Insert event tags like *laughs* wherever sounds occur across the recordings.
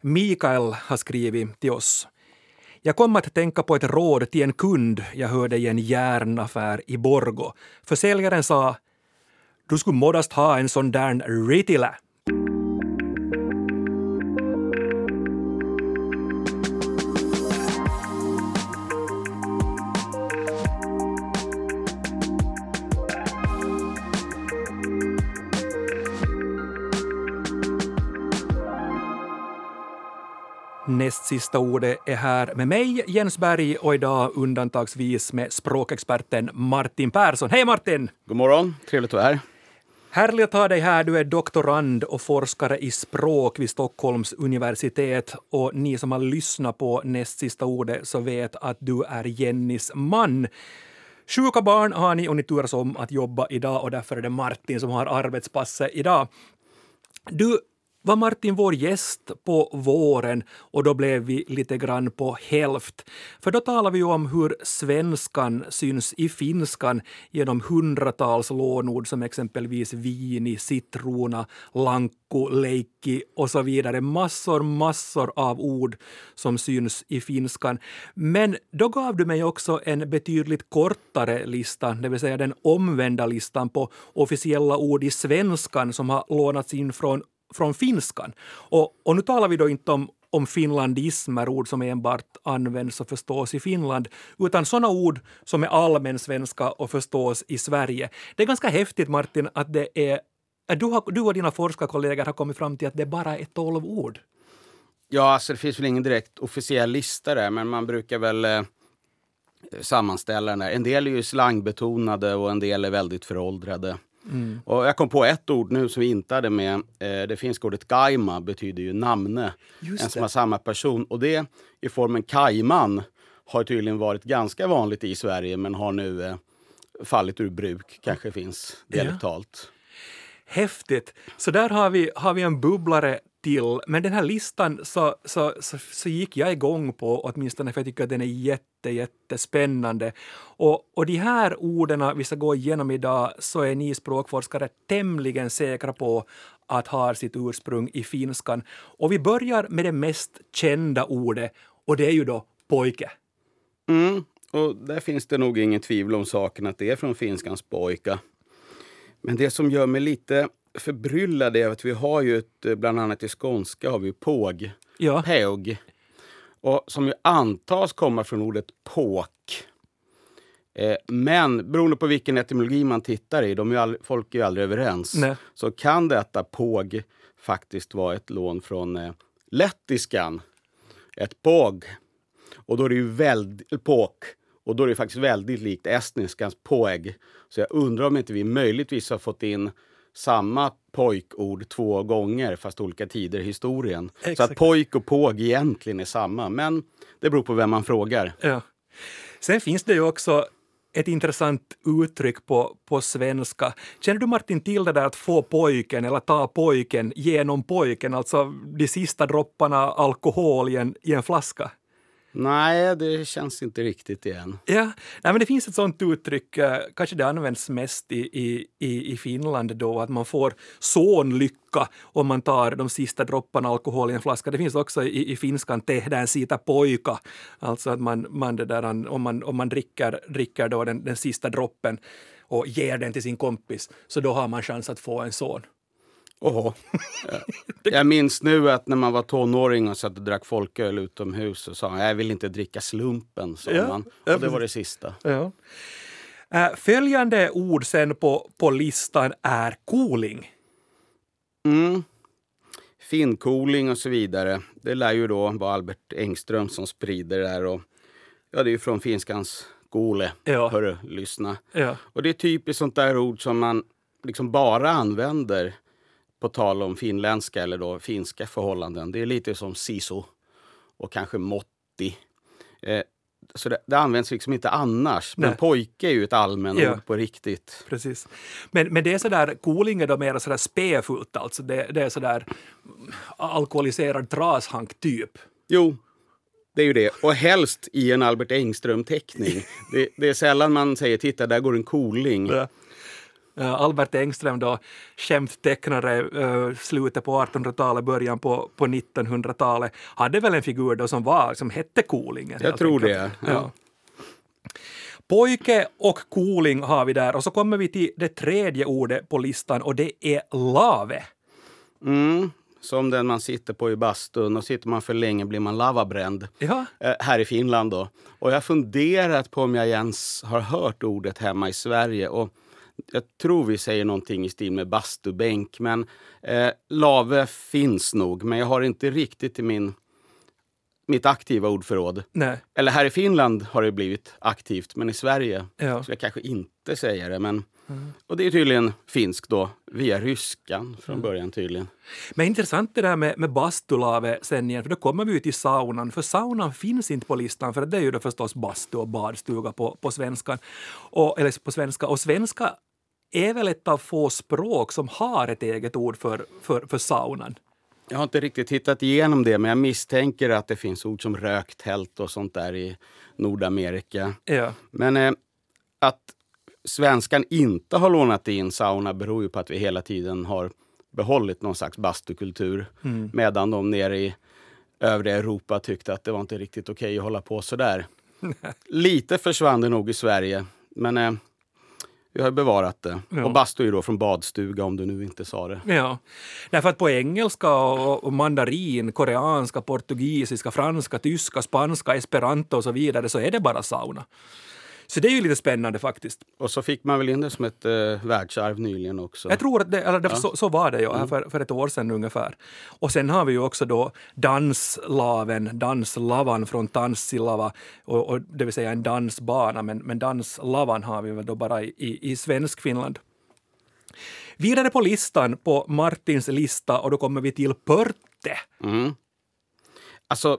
Mikael har skrivit till oss. Jag kom att tänka på ett råd till en kund jag hörde i en järnaffär i Borgo. Försäljaren sa du skulle modast ha en sån där Ritila. Näst sista ordet är här med mig, Jens Berg, och idag undantagsvis med språkexperten Martin Persson. Hej Martin! God morgon, trevligt att vara här. Härligt att ha dig här. Du är doktorand och forskare i språk vid Stockholms universitet. Och ni som har lyssnat på näst sista ordet så vet att du är Jennys man. Sjuka barn har ni och ni turas om att jobba idag och därför är det Martin som har arbetspasset idag. Du var Martin vår gäst på våren och då blev vi lite grann på hälft. För då talade vi ju om hur svenskan syns i finskan genom hundratals lånord som exempelvis vini, citrona, lankku, leikki och så vidare. Massor, massor av ord som syns i finskan. Men då gav du mig också en betydligt kortare lista, det vill säga den omvända listan på officiella ord i svenskan som har lånats in från från finskan. Och, och nu talar vi då inte om, om finlandismer, ord som enbart används och förstås i Finland, utan sådana ord som är allmänsvenska och förstås i Sverige. Det är ganska häftigt, Martin, att det är du, har, du och dina forskarkollegor har kommit fram till att det bara är tolv ord. Ja, alltså det finns väl ingen direkt officiell lista där, men man brukar väl eh, sammanställa den där. En del är ju slangbetonade och en del är väldigt föråldrade. Mm. Och jag kom på ett ord nu som vi inte hade med. Eh, det finska ordet gaima betyder ju namne. Just en som har samma person. Och det i formen kajman har tydligen varit ganska vanligt i Sverige men har nu eh, fallit ur bruk. Kanske finns dialektalt. Ja. Häftigt! Så där har vi, har vi en bubblare till. Men den här listan så, så, så, så, gick jag igång på, åtminstone för jag tycker att den är jätte, jättespännande. Och, och de här orden vi ska gå igenom idag så är ni språkforskare tämligen säkra på att ha sitt ursprung i finskan. Och vi börjar med det mest kända ordet och det är ju då pojke. Mm, och där finns det nog ingen tvivel om saken att det är från finskans pojka. Men det som gör mig lite förbryllad är att vi har ju ett, eh, bland annat i skånska har vi påg, ja. påg. Och som ju antas komma från ordet påk. Eh, men beroende på vilken etymologi man tittar i, de är all, folk är ju aldrig överens, Nej. så kan detta påg faktiskt vara ett lån från eh, lettiskan. Ett påg. Och då är det ju väldigt, påk. Och då är det faktiskt väldigt likt estniskans påg. Så jag undrar om inte vi möjligtvis har fått in samma pojkord två gånger fast olika tider i historien. Exakt. Så att pojk och påg egentligen är samma, men det beror på vem man frågar. Ja. Sen finns det ju också ett intressant uttryck på, på svenska. Känner du Martin till det där att få pojken eller ta pojken genom pojken, alltså de sista dropparna alkohol i en, i en flaska? Nej, det känns inte riktigt igen. Ja, Nej, men det finns ett sånt uttryck, eh, kanske det används mest i, i, i Finland då, att man får sonlycka om man tar de sista dropparna alkohol i en flaska. Det finns också i, i finskan tehdään siitä poika, alltså att man, man det där, om man, om man dricker, dricker då den, den sista droppen och ger den till sin kompis, så då har man chans att få en son. Oho. *laughs* Jag minns nu att när man var tonåring och satt och drack folköl utomhus så sa jag vill inte dricka slumpen. Sa ja, man. Och det var det sista. Ja. Äh, följande ord sen på, på listan är cooling. Mm. Finnkoling och så vidare. Det lär ju då vara Albert Engström som sprider det här. Och, ja, det är ju från finskans kole. Ja. Hörru, lyssna. Ja. Och det är typiskt sånt där ord som man liksom bara använder på tal om finländska eller då finska förhållanden. Det är lite som siso och kanske motti. Eh, så det, det, används liksom inte annars. Men Nej. pojke är ju ett allmänt ja. på riktigt. Precis. Men, men det är sådär, cooling är då mer sådär späfullt alltså. Det, det är sådär alkoholiserad trashank typ. Jo, det är ju det. Och helst i en Albert Engström-teckning. *laughs* det, det, är sällan man säger titta där går en cooling. Ja. Uh, Albert Engström då, skämttecknare, uh, slutet på 1800-talet, början på, på 1900-talet, hade väl en figur då som var, som hette Kolingen. Jag tror det. Ja. ja. Pojke och koling har vi där och så kommer vi till det tredje ordet på listan och det är lave. Mm, som den man sitter på i bastun och sitter man för länge blir man lavabränd. Ja. Eh, här i Finland då. Och jag har funderat på om jag ens har hört ordet hemma i Sverige. Och jag tror vi säger någonting i stil med bastubänk. Men eh, lave finns nog, men jag har inte riktigt i min mitt aktiva ordförråd. Nej. Eller här i Finland har det blivit aktivt, men i Sverige ja. ska jag kanske inte säga det. Men, mm. Och det är tydligen finskt då, via ryskan från mm. början tydligen. Men intressant det där med, med bastulave sen igen, för då kommer vi ju till saunan. För saunan finns inte på listan, för det är ju då förstås bastu och badstuga på, på svenskan. Och, eller på svenska. Och svenska är väl ett av få språk som har ett eget ord för, för, för saunan. Jag har inte riktigt hittat igenom det, men jag misstänker att det finns ord som röktält och sånt där i Nordamerika. Ja. Men eh, att svenskan inte har lånat in sauna beror ju på att vi hela tiden har behållit någon slags bastukultur. Mm. Medan de nere i övriga Europa tyckte att det var inte riktigt okej okay att hålla på sådär. *laughs* Lite försvann det nog i Sverige. Men eh, vi har bevarat det. Ja. Och bastu är då från badstuga om du nu inte sa det. Ja, därför att på engelska och mandarin, koreanska, portugisiska, franska, tyska, spanska, esperanto och så vidare så är det bara sauna. Så det är ju lite spännande faktiskt. Och så fick man väl in det som ett eh, världsarv nyligen också? Jag tror att det, eller ja. så, så, var det ja, mm. för, för ett år sedan ungefär. Och sen har vi ju också då danslaven, danslavan från Tanssilava, och, och, det vill säga en dansbana, men, men danslavan har vi väl då bara i, i, i svensk Finland. Vidare på listan, på Martins lista, och då kommer vi till Pörte. Mm. Alltså,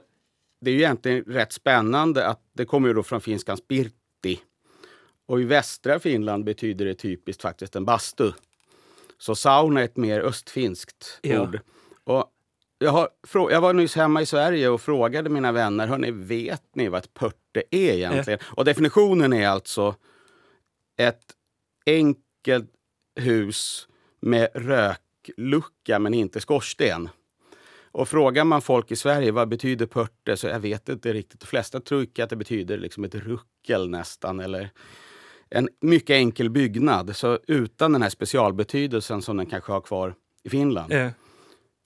det är ju egentligen rätt spännande att det kommer ju då från finskans pirtti Lahti. Och i västra Finland betyder det typiskt faktiskt en bastu. Så sauna är ett mer östfinskt ja. ord. Och jag, har, jag var nyss hemma i Sverige och frågade mina vänner, hörni, vet ni vad ett pörte är egentligen? Ja. Och definitionen är alltså ett enkelt hus med röklucka men inte skorsten. Och frågar man folk i Sverige vad betyder pörte så jag vet inte riktigt. De flesta tror att det betyder liksom ett ruckel nästan eller en mycket enkel byggnad. Så utan den här specialbetydelsen som den kanske har kvar i Finland. Äh.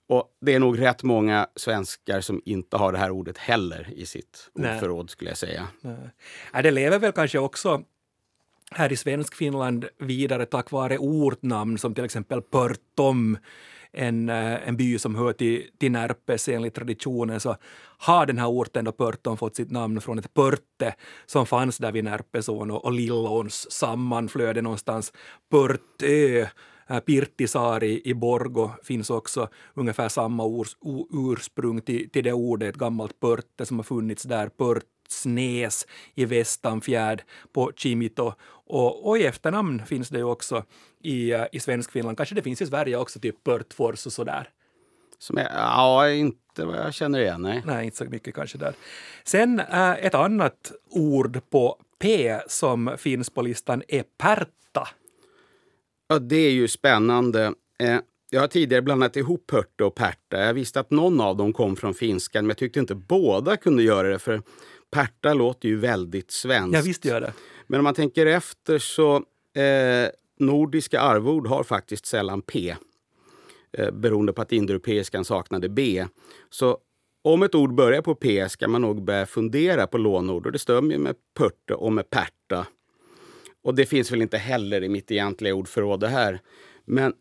Och det är nog rätt många svenskar som inte har det här ordet heller i sitt ordförråd skulle jag säga. Nej. Det lever väl kanske också här i svensk Finland vidare tack vare ortnamn som till exempel Pörtom en, eh, en by som hör till, till Närpes enligt traditionen så har den här orten då Pörtom fått sitt namn från ett pörte som fanns där vid Närpesån och, och Lillåns sammanflöde någonstans. Pörtö eh, i Borgo finns också ungefär samma urs, ursprung till, till det ordet, ett gammalt pörte som har funnits där, pört Snäs i Västanfjärd på Kimito. Och, och i efternamn finns det ju också i, uh, i Svenskfinland. Kanske det finns i Sverige också, typ Pörtfors och sådär. Som är, ja, inte vad jag känner igen. Nej. nej, inte så mycket kanske där. Sen uh, ett annat ord på P som finns på listan är pärta. Ja, det är ju spännande. Eh, jag har tidigare blandat ihop pörte och pärta. Jag visste att någon av dem kom från finskan, men jag tyckte inte båda kunde göra det. För Pärta låter ju väldigt svenskt. Ja, visst gör det. Men om man tänker efter så eh, nordiska arvord har faktiskt sällan P. Eh, beroende på att indoeuropeiskan saknade B. Så om ett ord börjar på P ska man nog börja fundera på lånord. Och det stämmer ju med pörte och med pärta. Och det finns väl inte heller i mitt egentliga ordförråd det här. Men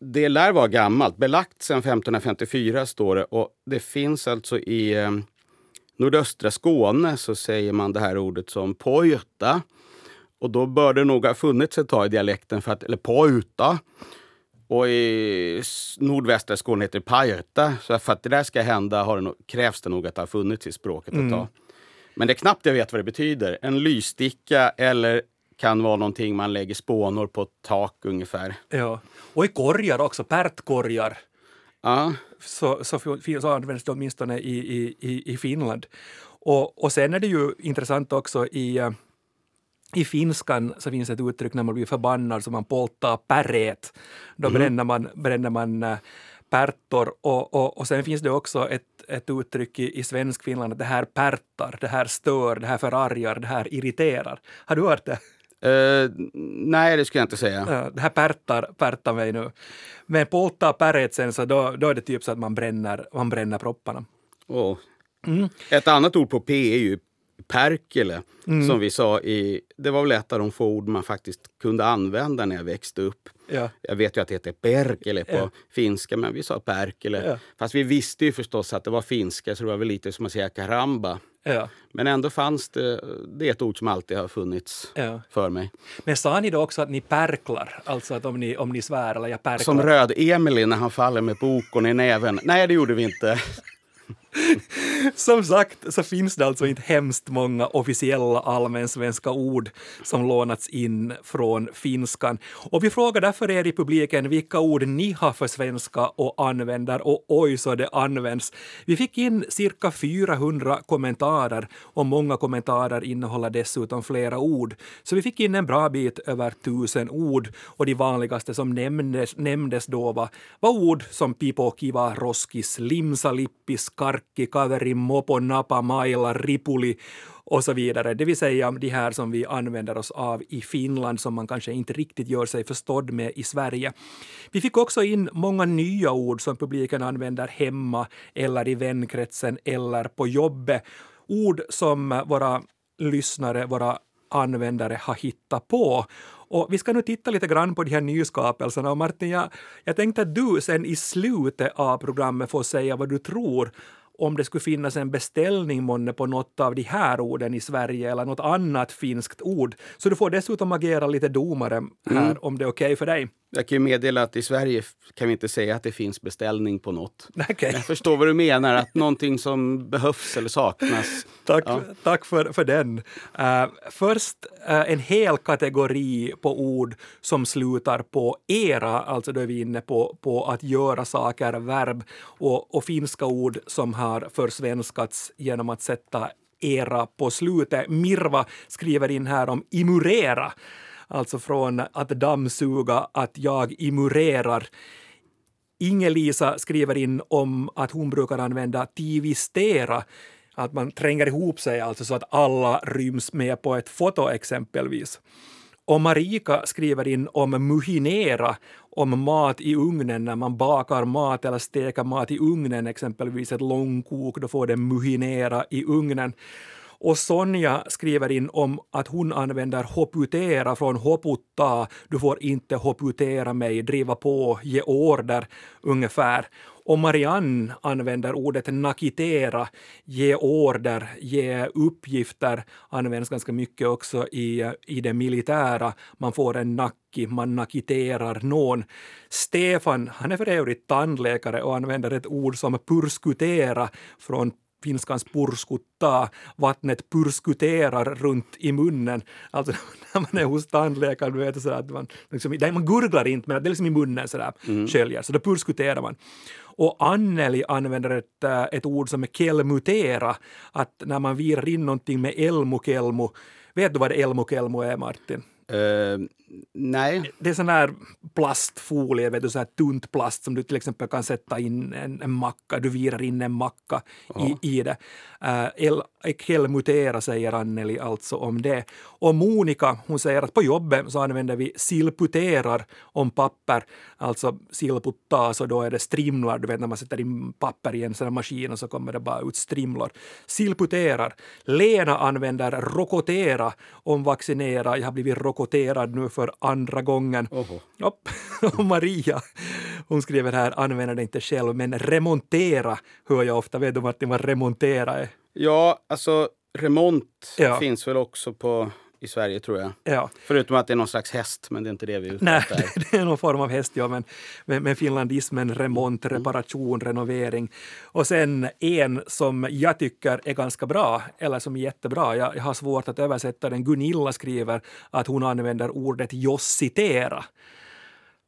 det lär vara gammalt. Belagt sedan 1554 står det. Och det finns alltså i eh, nordöstra Skåne så säger man det här ordet som pojta. Och då bör det nog ha funnits ett tag i dialekten, för att, eller pojta. Och i nordvästra Skåne heter det pajta. Så för att det där ska hända har det nog, krävs det nog att det har funnits i språket ett mm. tag. Men det är knappt jag vet vad det betyder. En lyssticka eller kan vara någonting man lägger spånor på ett tak ungefär. Ja, och i korgar också, pärtkorgar. Ja. Så, så, så används det åtminstone i, i, i Finland. Och, och sen är det ju intressant också i, i finskan så finns ett uttryck när man blir förbannad som man poltar pärret. Då Mhm. bränner man, bränner man äh, pärtor och, och, och sen finns det också ett, ett uttryck i, i svensk Finland att det här pärtar, det här stör, det här förargar, det här irriterar. Har du hört det? Eh, nej, det skulle jag inte säga. Ja, det här pärtar, pärtar mig nu. Men poltar pärret sen så då, då är det typ så att man bränner, man bränner propparna. Åh. Mm. Ett annat ord på P är ju perkele, som vi sa i... Det var väl ett av de få ord man faktiskt kunde använda när jag växte upp. Ja. Jag vet ju att det heter perkele på Ja. finska, men vi sa perkele. Fast vi visste ju förstås att det var finska, så det var väl lite som att säga karamba. Ja, Men ändå fanns det... Det är ett ord som alltid har funnits ja. för mig. Men sa ni då också att ni perklar? Alltså att om ni, om ni svär eller jag perklar? Som Röd-Emily när han faller med bokon i näven. Nej, det gjorde vi inte. *laughs* Som sagt så finns det alltså inte hemskt många officiella allmänsvenska ord som lånats in från finskan. Och vi frågar därför er i publiken vilka ord ni har för svenska och använder och oj så det används. Vi fick in cirka 400 kommentarer och många kommentarer innehåller dessutom flera ord. Så vi fick in en bra bit över tusen ord och de vanligaste som nämndes, nämndes då var, var ord som pipokiva, roskis, limsa, lippis, karkki, kaveri, mopo, napa, maila, ripuli och så vidare. Det vill säga de här som vi använder oss av i Finland som man kanske inte riktigt gör sig förstådd med i Sverige. Vi fick också in många nya ord som publiken använder hemma eller i vänkretsen eller på jobbet. Ord som våra lyssnare, våra användare har hittat på. Och vi ska nu titta lite grann på de här nyskapelserna. Och Martin, jag, jag tänkte att du sen i slutet av programmet får säga vad du tror om det skulle finnas en beställning månne på något av de här orden i Sverige eller något annat finskt ord. Så du får dessutom agera lite domare här om det är okej för dig. Jag kan ju meddela att i Sverige kan vi inte säga att det finns beställning på något. Okej. Jag förstår vad du menar, att någonting som behövs eller saknas. *laughs* Tack, Ja. tack för, för den. Eh, först eh, en hel kategori på ord som slutar på era, alltså då är vi inne på, på att göra saker, verb, och, och finska ord som har försvenskats genom att sätta era på slutet. Mirva skriver in här om imurera, alltså från att dammsuga, att jag imurerar. Inge-Lisa skriver in om att hon brukar använda tivistera, att man tränger ihop sig alltså så att alla ryms med på ett foto exempelvis. Och Marika skriver in om muhinera, om mat i ugnen när man bakar mat eller steker mat i ugnen, exempelvis ett långkok, då får det muhinera i ugnen. Och Sonja skriver in om att hon använder hoputera från hoputta. Du får inte hoputera mig, driva på, ge order ungefär. Och Marianne använder ordet nakitera, ge order, ge uppgifter, används ganska mycket också i, i det militära. Man får en nacki, man nakiterar någon. Stefan, han är för övrigt tandläkare och använder ett ord som purskutera från finskans purskuttaa, vattnet purskuterar runt i munnen. Alltså *laughs* när man är hos tandläkaren, du vet sådär att man, liksom, man gurglar inte, men det är liksom i munnen sådär, sköljer, så då purskuterar man. Och Anneli använder ett, äh, ett ord som är kelmutera, att när man virar in någonting med elmo-kelmo, vet du vad det elmo-kelmo är Martin? Eh, nej. Det är sån här plastfolie, vet du, så här tunt plast som du till exempel kan sätta in en, en macka, du virar in en macka i, i det. Uh, el, kelmutera säger Anneli alltså om det. Och Monica, hon säger att på jobbet så använder vi silputerar om papper, alltså silputtas och då är det strimlar, du vet när man sätter in papper i en sån här maskin och så kommer det bara ut strimlor. Silputerar. Lena använder rokotera om vaccinera, jag har blivit rokoterad nu för andra gången. *laughs* Och Maria, hon skriver här, använder det inte själv, men remontera hör jag ofta. Vet du Martin vad remontera är? Ja, alltså remont Ja. finns väl också på, i Sverige tror jag. Ja. Förutom att det är någon slags häst, men det är inte det vi ute Nej, *laughs* det är någon form av hästjobb, men, men, men finlandismen, remont, reparation, renovering. Och sen en som jag tycker är ganska bra, eller som är jättebra, jag, jag har svårt att översätta den, Gunilla skriver att hon använder ordet jossitera.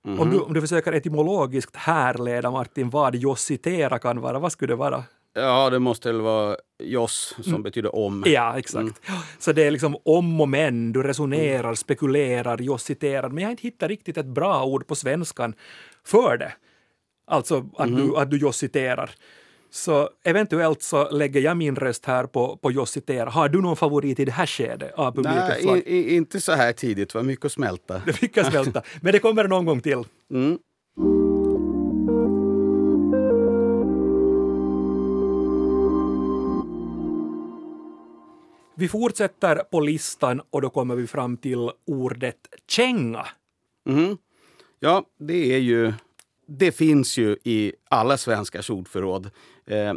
Om, du, om du försöker etymologiskt härleda, Martin, vad jossitera kan vara, vad skulle det vara? Ja, det måste väl vara joss som Mm. betyder om. Ja, exakt. Så det är liksom om och men, du resonerar, spekulerar, jossiterar. Men jag har inte hittat riktigt ett bra ord på svenskan för det. Alltså att, du, att du jossiterar. Så eventuellt så lägger jag min röst här på, på jossitera. Har du någon favorit i det här skedet av publikens Nej, i, i, inte så här tidigt. Det var mycket att smälta. Det fick jag smälta. *laughs* Men det kommer någon gång till. Vi fortsätter på listan och då kommer vi fram till ordet känga. Mhm. Ja, det är ju... Det finns ju i alla svenskars ordförråd. Eh,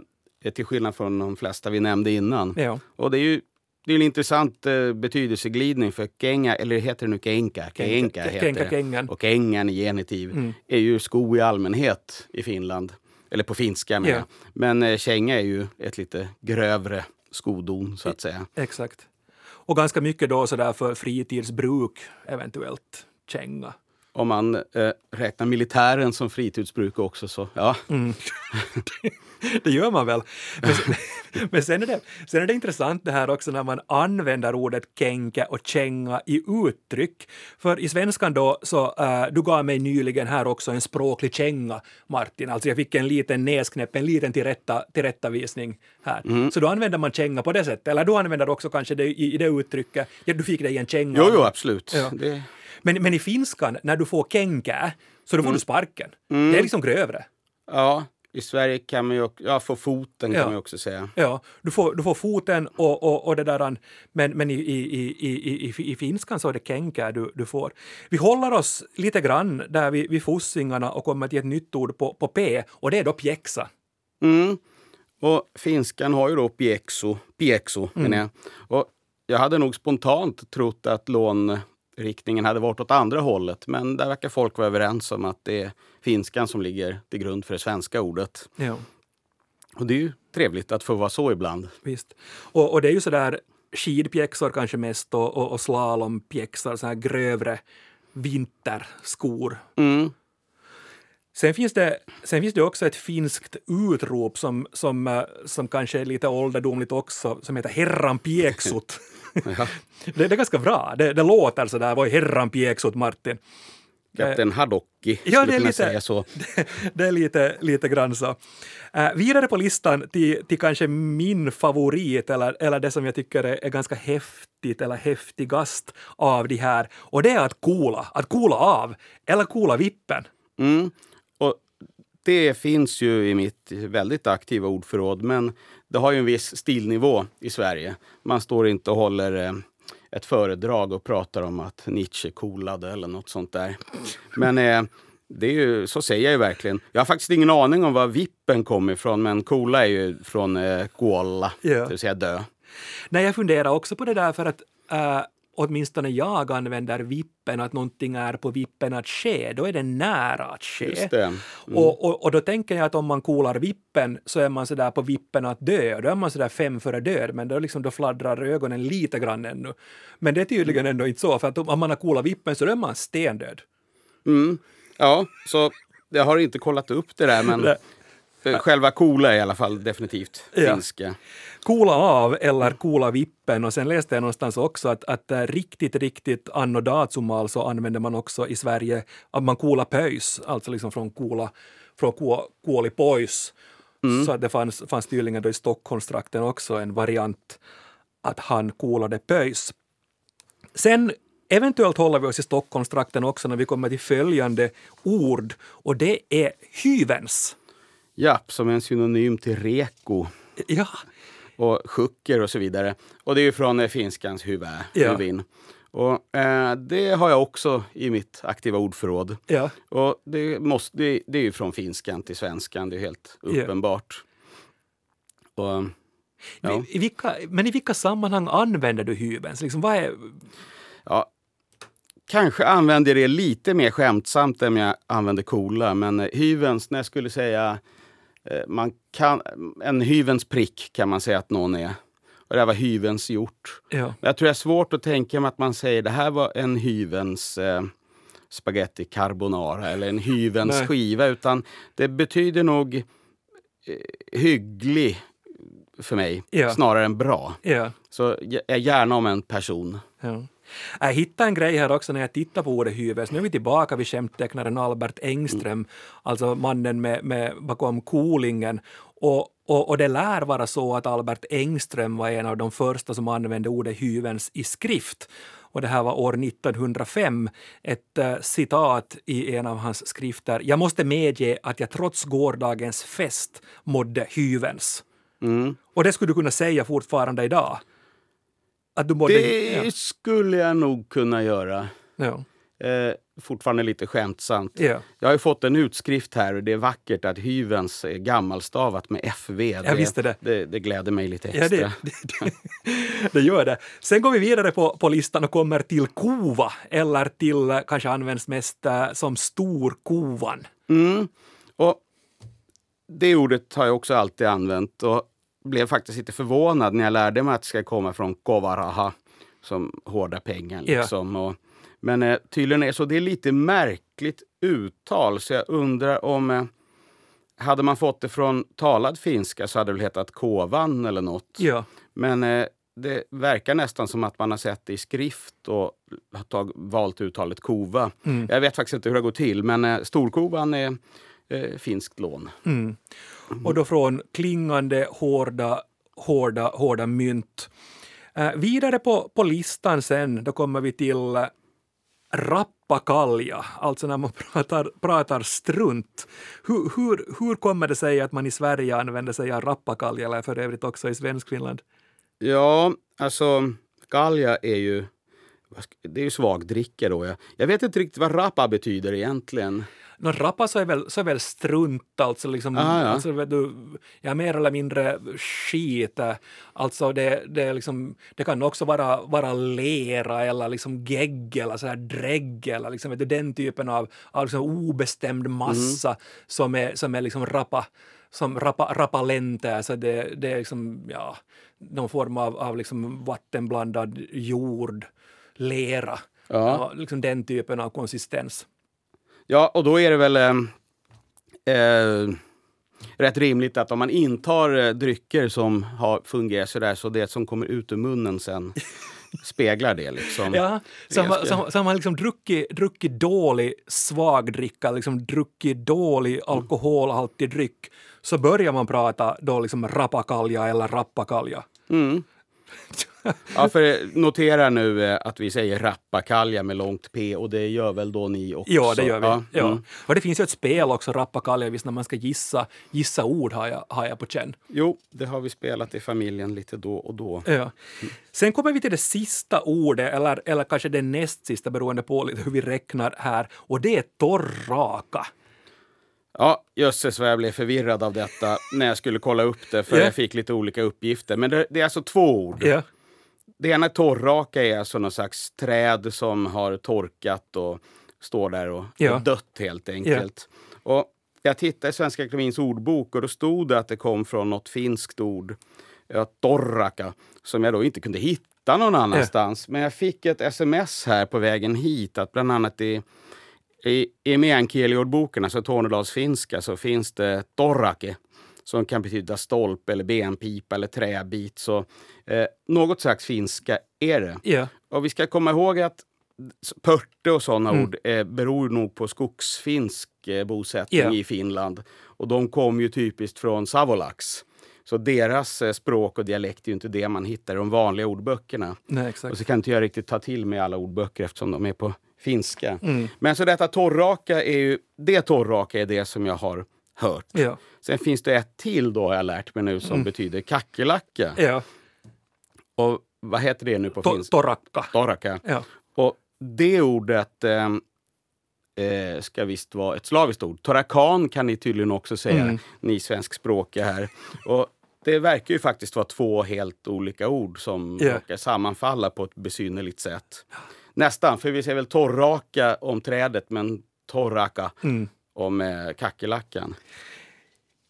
till skillnad från de flesta vi nämnde innan. Ja. Och det är ju det är en intressant eh, betydelseglidning för kenga, eller heter det nu kenka? Kenka heter kenka, det. kengan. Och kengan i genitiv är ju sko i allmänhet i Finland. Eller på finska med. Ja. Men eh, känga är ju ett lite grövre skodon så att säga. Exakt. Och ganska mycket då sådär för fritidsbruk, eventuellt känga. Om man eh, räknar militären som fritidsbruk också så ja. *laughs* Det gör man väl. Men, *laughs* men sen, är det, sen är det intressant det här också när man använder ordet känka och känga i uttryck. För i svenskan då, så äh, du gav mig nyligen här också en språklig känga, Martin. Alltså jag fick en liten näsknäpp, en liten tillrätta, tillrättavisning här. Så då använder man känga på det sättet. Eller du använder också kanske det i, i det uttrycket, ja du fick dig en känga. Jo, jo, absolut. Ja. Det, Men, men i finskan, när du får känka, så då får du sparken. Det är liksom grövre. ja, i Sverige kan man ju också, ja, få foten Ja. kan man ju också säga. Ja, du får, du får foten och, och, och det där, men, men i, i, i, i, i, i finskan så är det känka du, du får. Vi håller oss lite grann där vid, vid fossingarna och kommer till ett nytt ord på, på P och det är då pjäxa. Mm. Och finskan har ju då piexo, piexo Mm. menar jag. Och jag hade nog spontant trott att lånriktningen hade varit åt andra hållet. Men där verkar folk vara överens om att det är finskan som ligger till grund för det svenska ordet. Ja, Och det är ju trevligt att få vara så ibland. visst. Och, och det är ju sådär skidpjäxor kanske mest och, och, och slalompjäxor, så här grövre vinterskor. Mm. Sen finns, det, sen finns det också ett finskt utrop som, som, eh, som kanske är lite ålderdomligt också, som heter herran pieksut. *laughs* Ja. *laughs* det, det är ganska bra. Det, det låter så där, vad herran pieksut, Martin. Kapten Hadocki Ja, det är lite- säga så. *laughs* det är lite, lite grann så. Uh, vidare på listan till, till kanske min favorit, eller, eller det som jag tycker är, är ganska häftigt eller häftigast av de här, och det är att coola, att coola av, eller coola vippen. Mm. Och det finns ju i mitt väldigt aktiva ordförråd, men det har ju en viss stilnivå i Sverige. Man står inte och håller eh, ett föredrag och pratar om att Nietzsche coolade eller något sånt där. Men eh, det är ju, så säger jag ju verkligen. Jag har faktiskt ingen aning om var vippen kommer ifrån, men coola är ju från eh, kuolla, Ja. det vill säga dö. Nej, jag funderar också på det där för att äh, åtminstone jag använder vippen, att någonting är på vippen att ske, då är det nära att ske. Det. Och, och, och då tänker jag att om man kolar vippen så är man så där på vippen att dö. Då är man så där fem före död, men då, liksom, då fladdrar ögonen lite grann ännu. Men det är tydligen ändå inte så, för att om man har kolat vippen så då är man stendöd. Mm. Ja, så jag har inte kollat upp det där, men själva coola är i alla fall definitivt Ja. finska. Kola av eller kola vippen och sen läste jag någonstans också att, att äh, riktigt, riktigt anno dazumal så använder man också i Sverige att man kola pöjs, alltså liksom från kola, från kuoli pois. Så att det fanns, fanns tydligen då i Stockholmstrakten också en variant att han kolade pöjs. Sen eventuellt håller vi oss i Stockholmstrakten också när vi kommer till följande ord och det är hyvens. Ja, som en synonym till reko Ja, och sjucker och så vidare. Och det är ju från eh, finskans hyvä, Ja. hyvin. Och eh, det har jag också i mitt aktiva ordförråd. ja. Och det, måste, det, det är ju från finskan till svenskan, det är helt Ja. uppenbart. Och, ja. I, i vilka, men i vilka sammanhang använder du hyvens? Liksom, vad är, Ja, kanske använder det lite mer skämtsamt än jag använder coola. Men eh, hyvens, när jag skulle säga eh, man kan, en hyvens prick kan man säga att någon är. Och det här var hyvens gjort. ja. Jag tror det är svårt att tänka mig att man säger det här var en hyvens eh, spaghetti carbonara eller en hyvens Nej. skiva. Utan det betyder nog eh, hygglig för mig, Ja. snarare än bra. Ja. Så jag är gärna om en person. Ja. Jag hittade en grej här också när jag tittar på ordet hyvels. Nu är vi tillbaka vid skämttecknaren Albert Engström, alltså mannen med, med bakom Kolingen. Och, och, och det lär vara så att Albert Engström var en av de första som använde ordet hyvens i skrift. Och det här var år 1905. Ett eh, citat i en av hans skrifter. Jag måste medge att jag trots gårdagens fest mådde hyvens. Mm. Och det skulle du kunna säga fortfarande idag? Att du mådde... Det ja. skulle jag nog kunna göra. Ja. Eh, fortfarande lite skämtsamt. Ja. Jag har ju fått en utskrift här och det är vackert att hyvens är gammalstavat med FV. Jag visste det. Det, det gläder mig lite Ja, extra. det, *laughs* det, det, det gör det. Sen går vi vidare på, på listan och kommer till kova, eller till, eh, kanske används mest eh, som storkovan. Mm. Och det ordet har jag också alltid använt och blev faktiskt lite förvånad när jag lärde mig att det ska komma från kovaraha, som hårda pengar. Ja. Liksom. Och, men eh, tydligen är så. Det är lite märkligt uttal, så jag undrar om... Eh, hade man fått det från talad finska så hade det väl hetat kovan eller något. Ja. Men eh, det verkar nästan som att man har sett det i skrift och har tag, valt uttalet kova. Mm. Jag vet faktiskt inte hur det går till, men eh, storkovan är eh, finskt lån. Mm. Och då från klingande, hårda, hårda, hårda mynt. Eh, vidare på, på listan sen, då kommer vi till eh, rappakalja, alltså när man *laughs* pratar, pratar strunt. Hur, hur, hur kommer det sig att man i Sverige använder sig av rappakalja, eller för övrigt också i Svenskfinland? Ja, alltså kalja är ju det är ju svagdricka då. Jag, jag vet inte riktigt vad rappa betyder egentligen. Nå, rappa så är väl, så är väl strunt, alltså, liksom, Ah, ja. alltså du, ja, mer eller mindre skit. Alltså det, det, liksom, det kan också vara, vara lera eller liksom gegg eller så här drägg eller liksom, du, den typen av, av liksom obestämd massa som är, som är liksom rappa, som rappalente, alltså det, det är liksom, ja, någon form av, av liksom vattenblandad jord, lera, Ja. liksom den typen av konsistens. Ja, och då är det väl eh, eh, rätt rimligt att om man intar eh, drycker som har fungerat sådär så det som kommer ut ur munnen sen *laughs* speglar det. Liksom. Ja, så har man, ganska- så, har- så har man liksom druckit, druckit dålig svagdricka, liksom druckit dålig alkoholhaltig dryck, så börjar man prata då liksom rappakalja eller rappakalja. Mm. *laughs* *laughs* Ja, för eh, notera nu eh, att vi säger rappakalja med långt P och det gör väl då ni också? Ja, det gör vi. Ja, Ja, mm. Och det finns ju ett spel också, rappakalja, visst när man ska gissa, gissa ord har jag, har jag på känn. Jo, det har vi spelat i familjen lite då och då. Ja. Sen kommer vi till det sista ordet, eller, eller kanske det näst sista beroende på lite hur vi räknar här, och det är torrraka. Ja, jösses vad jag blev förvirrad av detta när jag skulle kolla upp det för Ja. jag fick lite olika uppgifter. Men det, det är alltså två ord. Ja. Det ena torrraka är alltså någon slags träd som har torkat och står där och, Ja. och dött helt enkelt. Och jag tittade i Svenska Akademins ordbok och då stod det att det kom från något finskt ord, ja, torraka, som jag då inte kunde hitta någon annanstans. Men jag fick ett sms här på vägen hit att bland annat i i, i meänkieliordboken, alltså tornedalsfinska, så finns det torrake som kan betyda stolp eller benpipa eller träbit. Så eh, något slags finska är det. Ja. Och vi ska komma ihåg att pörte och sådana Mm. ord eh, beror nog på skogsfinsk eh, bosättning Ja. i Finland. Och de kom ju typiskt från Savolax. Så deras eh, språk och dialekt är ju inte det man hittar i de vanliga ordböckerna. Nej, Och så kan inte jag riktigt ta till mig alla ordböcker eftersom de är på finska. Mm. Men så detta torrraka är ju, det torrraka är det som jag har hört. Ja. Sen finns det ett till då har jag lärt mig nu som Mm. betyder kackerlacka. Ja. Och vad heter det nu på To- finska? Torakka. Torraka. Ja. Och det ordet eh, eh, ska visst vara ett slaviskt ord. Torakan kan ni tydligen också säga, Mm. ni svenskspråkiga här. Och det verkar ju faktiskt vara två helt olika ord som Ja. råkar sammanfalla på ett besynnerligt sätt. Nästan, för vi säger väl torraka om trädet, men torraka Mm. Om eh, kackerlackan.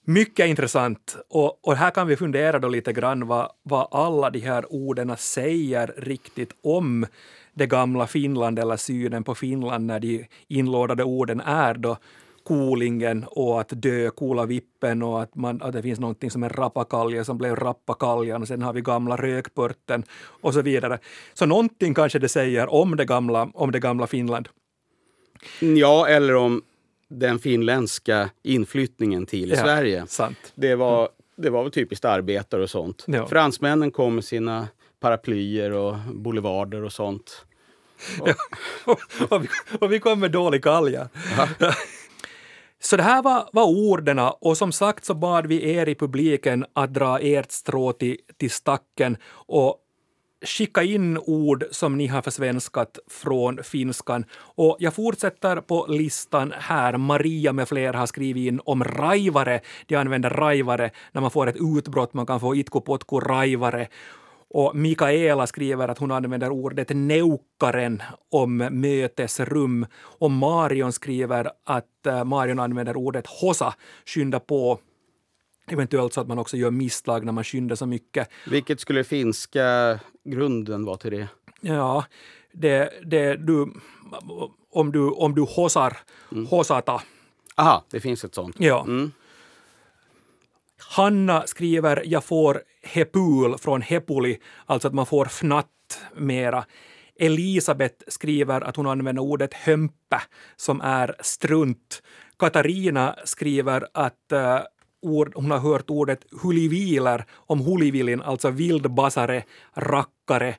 Mycket intressant. Och, och här kan vi fundera då lite grann vad, vad alla de här orden säger riktigt om det gamla Finland eller synen på Finland när de inlådade orden är då Kolingen och att dö, Kola vippen och att, man, att det finns någonting som är rapakalja som blev rappakaljan. Sen har vi gamla rökpörten och så vidare. Så någonting kanske det säger om det gamla, om det gamla Finland. Ja, eller om den finländska inflyttningen till Ja, Sverige. Sant. Det var, det var väl typiskt arbetare och sånt. Ja. Fransmännen kom med sina paraplyer och boulevarder och sånt. *laughs* och, vi, och vi kom med dålig kalja. *laughs* Så det här var, var orden och som sagt så bad vi er i publiken att dra ert strå till, till stacken och skicka in ord som ni har försvenskat från finskan. Och jag fortsätter på listan här. Maria med fler har skrivit in om raivare. De använder raivare när man får ett utbrott. Man kan få itku potku raivare. Och Mikaela skriver att hon använder ordet neukkaren om mötesrum. Och Marion skriver att eh, Marion använder ordet hosa, skynda på. Eventuellt så att man också gör misstag när man skyndar så mycket. Vilket skulle finska grunden vara till det? Ja, det, det du, om du, om du hosar, hosata. Aha, det finns ett sånt. Ja. Mm. Hanna skriver jag får hepul från hepuli, alltså att man får fnatt mera. Elisabeth skriver att hon använder ordet hömpe som är strunt. Katarina skriver att eh, ord, hon har hört ordet huliviler om hulivilin, alltså vildbasare, rackare.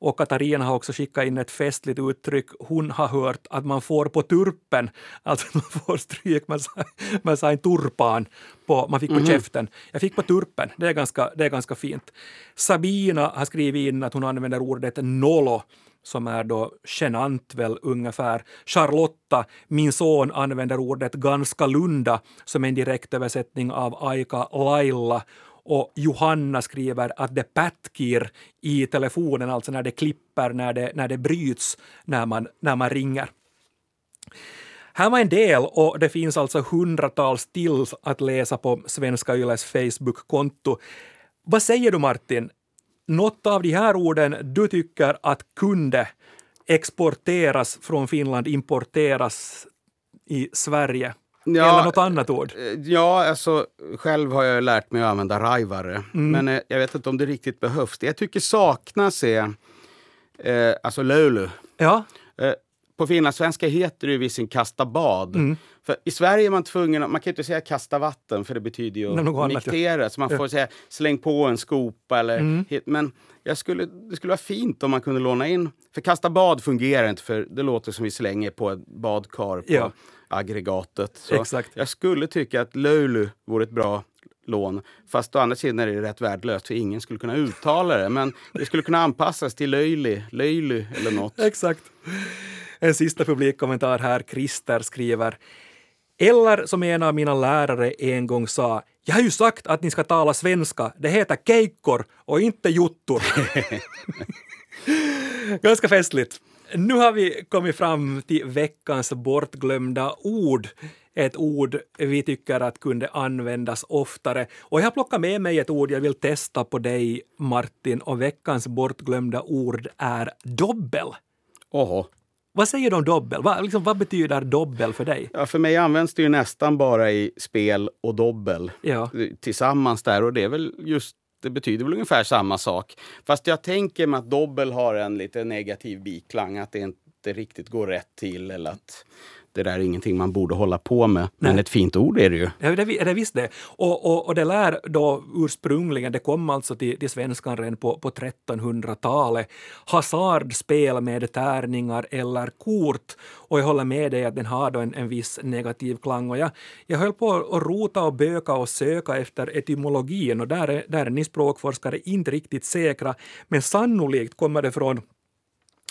Och Katarina har också skickat in ett festligt uttryck. Hon har hört att man får på turpen, alltså *laughs* man får stryk, man sa, man sa en turpan, på, man fick på käften. Jag fick på turpen, det är, ganska, det är ganska fint. Sabina har skrivit in att hon använder ordet nolo som är då genant väl ungefär. Charlotta, min son, använder ordet ganska lunda som en direktöversättning av Aika Lailla och Johanna skriver att det patkir i telefonen, alltså när det klipper, när det, när det bryts när man, när man ringer. Här var en del och det finns alltså hundratals till att läsa på Svenska Yles Facebook-konto. Vad säger du Martin? Något av de här orden du tycker att kunde exporteras från Finland, importeras i Sverige? Eller något annat ord? eh, Ja, alltså själv har jag lärt mig att använda raivare. Mm. Men eh, jag vet inte om det riktigt behövs. Det jag tycker saknas är eh, alltså lölu. Ja, Eh, på finlandssvenska heter det ju visserligen kasta bad. Mm. För I Sverige är man tvungen att, man kan inte säga kasta vatten för det betyder ju att ja. miktera. Så man får säga släng på en skopa eller Mm. hit. Men jag skulle, det skulle vara fint om man kunde låna in. För kasta bad fungerar inte för det låter som vi slänger på ett badkar på Ja. Aggregatet. Så Exakt. Jag skulle tycka att löjlu vore ett bra lån. Fast å andra sidan är det rätt värdelöst för ingen skulle kunna uttala det. Men det skulle kunna anpassas till löjlig, löjlu eller något. Exakt. En sista publikkommentar här. Christer skriver eller som en av mina lärare en gång sa, jag har ju sagt att ni ska tala svenska, det heter keikkor och inte juttor. *laughs* Ganska festligt. Nu har vi kommit fram till veckans bortglömda ord. Ett ord vi tycker att kunde användas oftare. Och jag har plockat med mig ett ord jag vill testa på dig, Martin. Och veckans bortglömda ord är dobbel. Oho. Vad säger du om dobbel? Vad, liksom, vad betyder dobbel för dig? Ja, för mig används det ju nästan bara i spel och dobbel Ja. tillsammans där och det är väl just det betyder väl ungefär samma sak. Fast jag tänker mig att dobbel har en lite negativ biklang, att det inte riktigt går rätt till eller att det där är ingenting man borde hålla på med. Men Nej. ett fint ord är det ju. Ja, det, är det visst det. Och, och, och det lär då ursprungligen, det kom alltså till, till svenskan redan på, på 1300-talet, hasardspel med tärningar eller kort. Och jag håller med dig att den har då en, en viss negativ klang. Och jag, jag höll på att rota och böka och söka efter etymologin och där är, där är ni språkforskare inte riktigt säkra. Men sannolikt kommer det från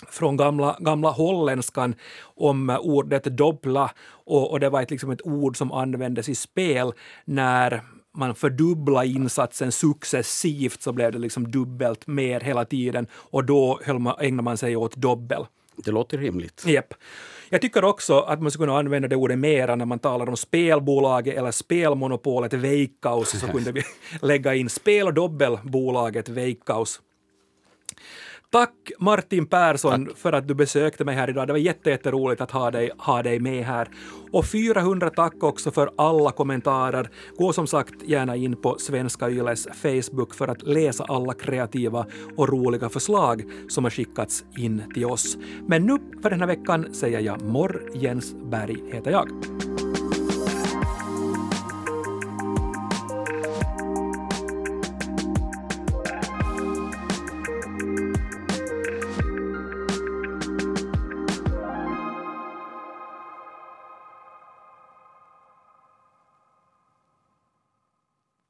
från gamla, gamla holländskan om ordet dobbla och, och det var ett, liksom ett ord som användes i spel när man fördubbla insatsen successivt så blev det liksom dubbelt mer hela tiden och då man, ägnade man sig åt dobbel. Det låter rimligt. Yep. Jag tycker också att man skulle kunna använda det ordet mera när man talar om spelbolaget eller spelmonopolet Veikkaus så kunde vi *laughs* lägga in spel och dobbelbolaget Veikkaus. Tack Martin Persson tack. för att du besökte mig här idag. Det var jätteroligt att ha dig, ha dig med här. Och 400 tack också för alla kommentarer. Gå som sagt gärna in på Svenska Yles Facebook för att läsa alla kreativa och roliga förslag som har skickats in till oss. Men nu för den här veckan säger jag Morr Jens Berg heter jag.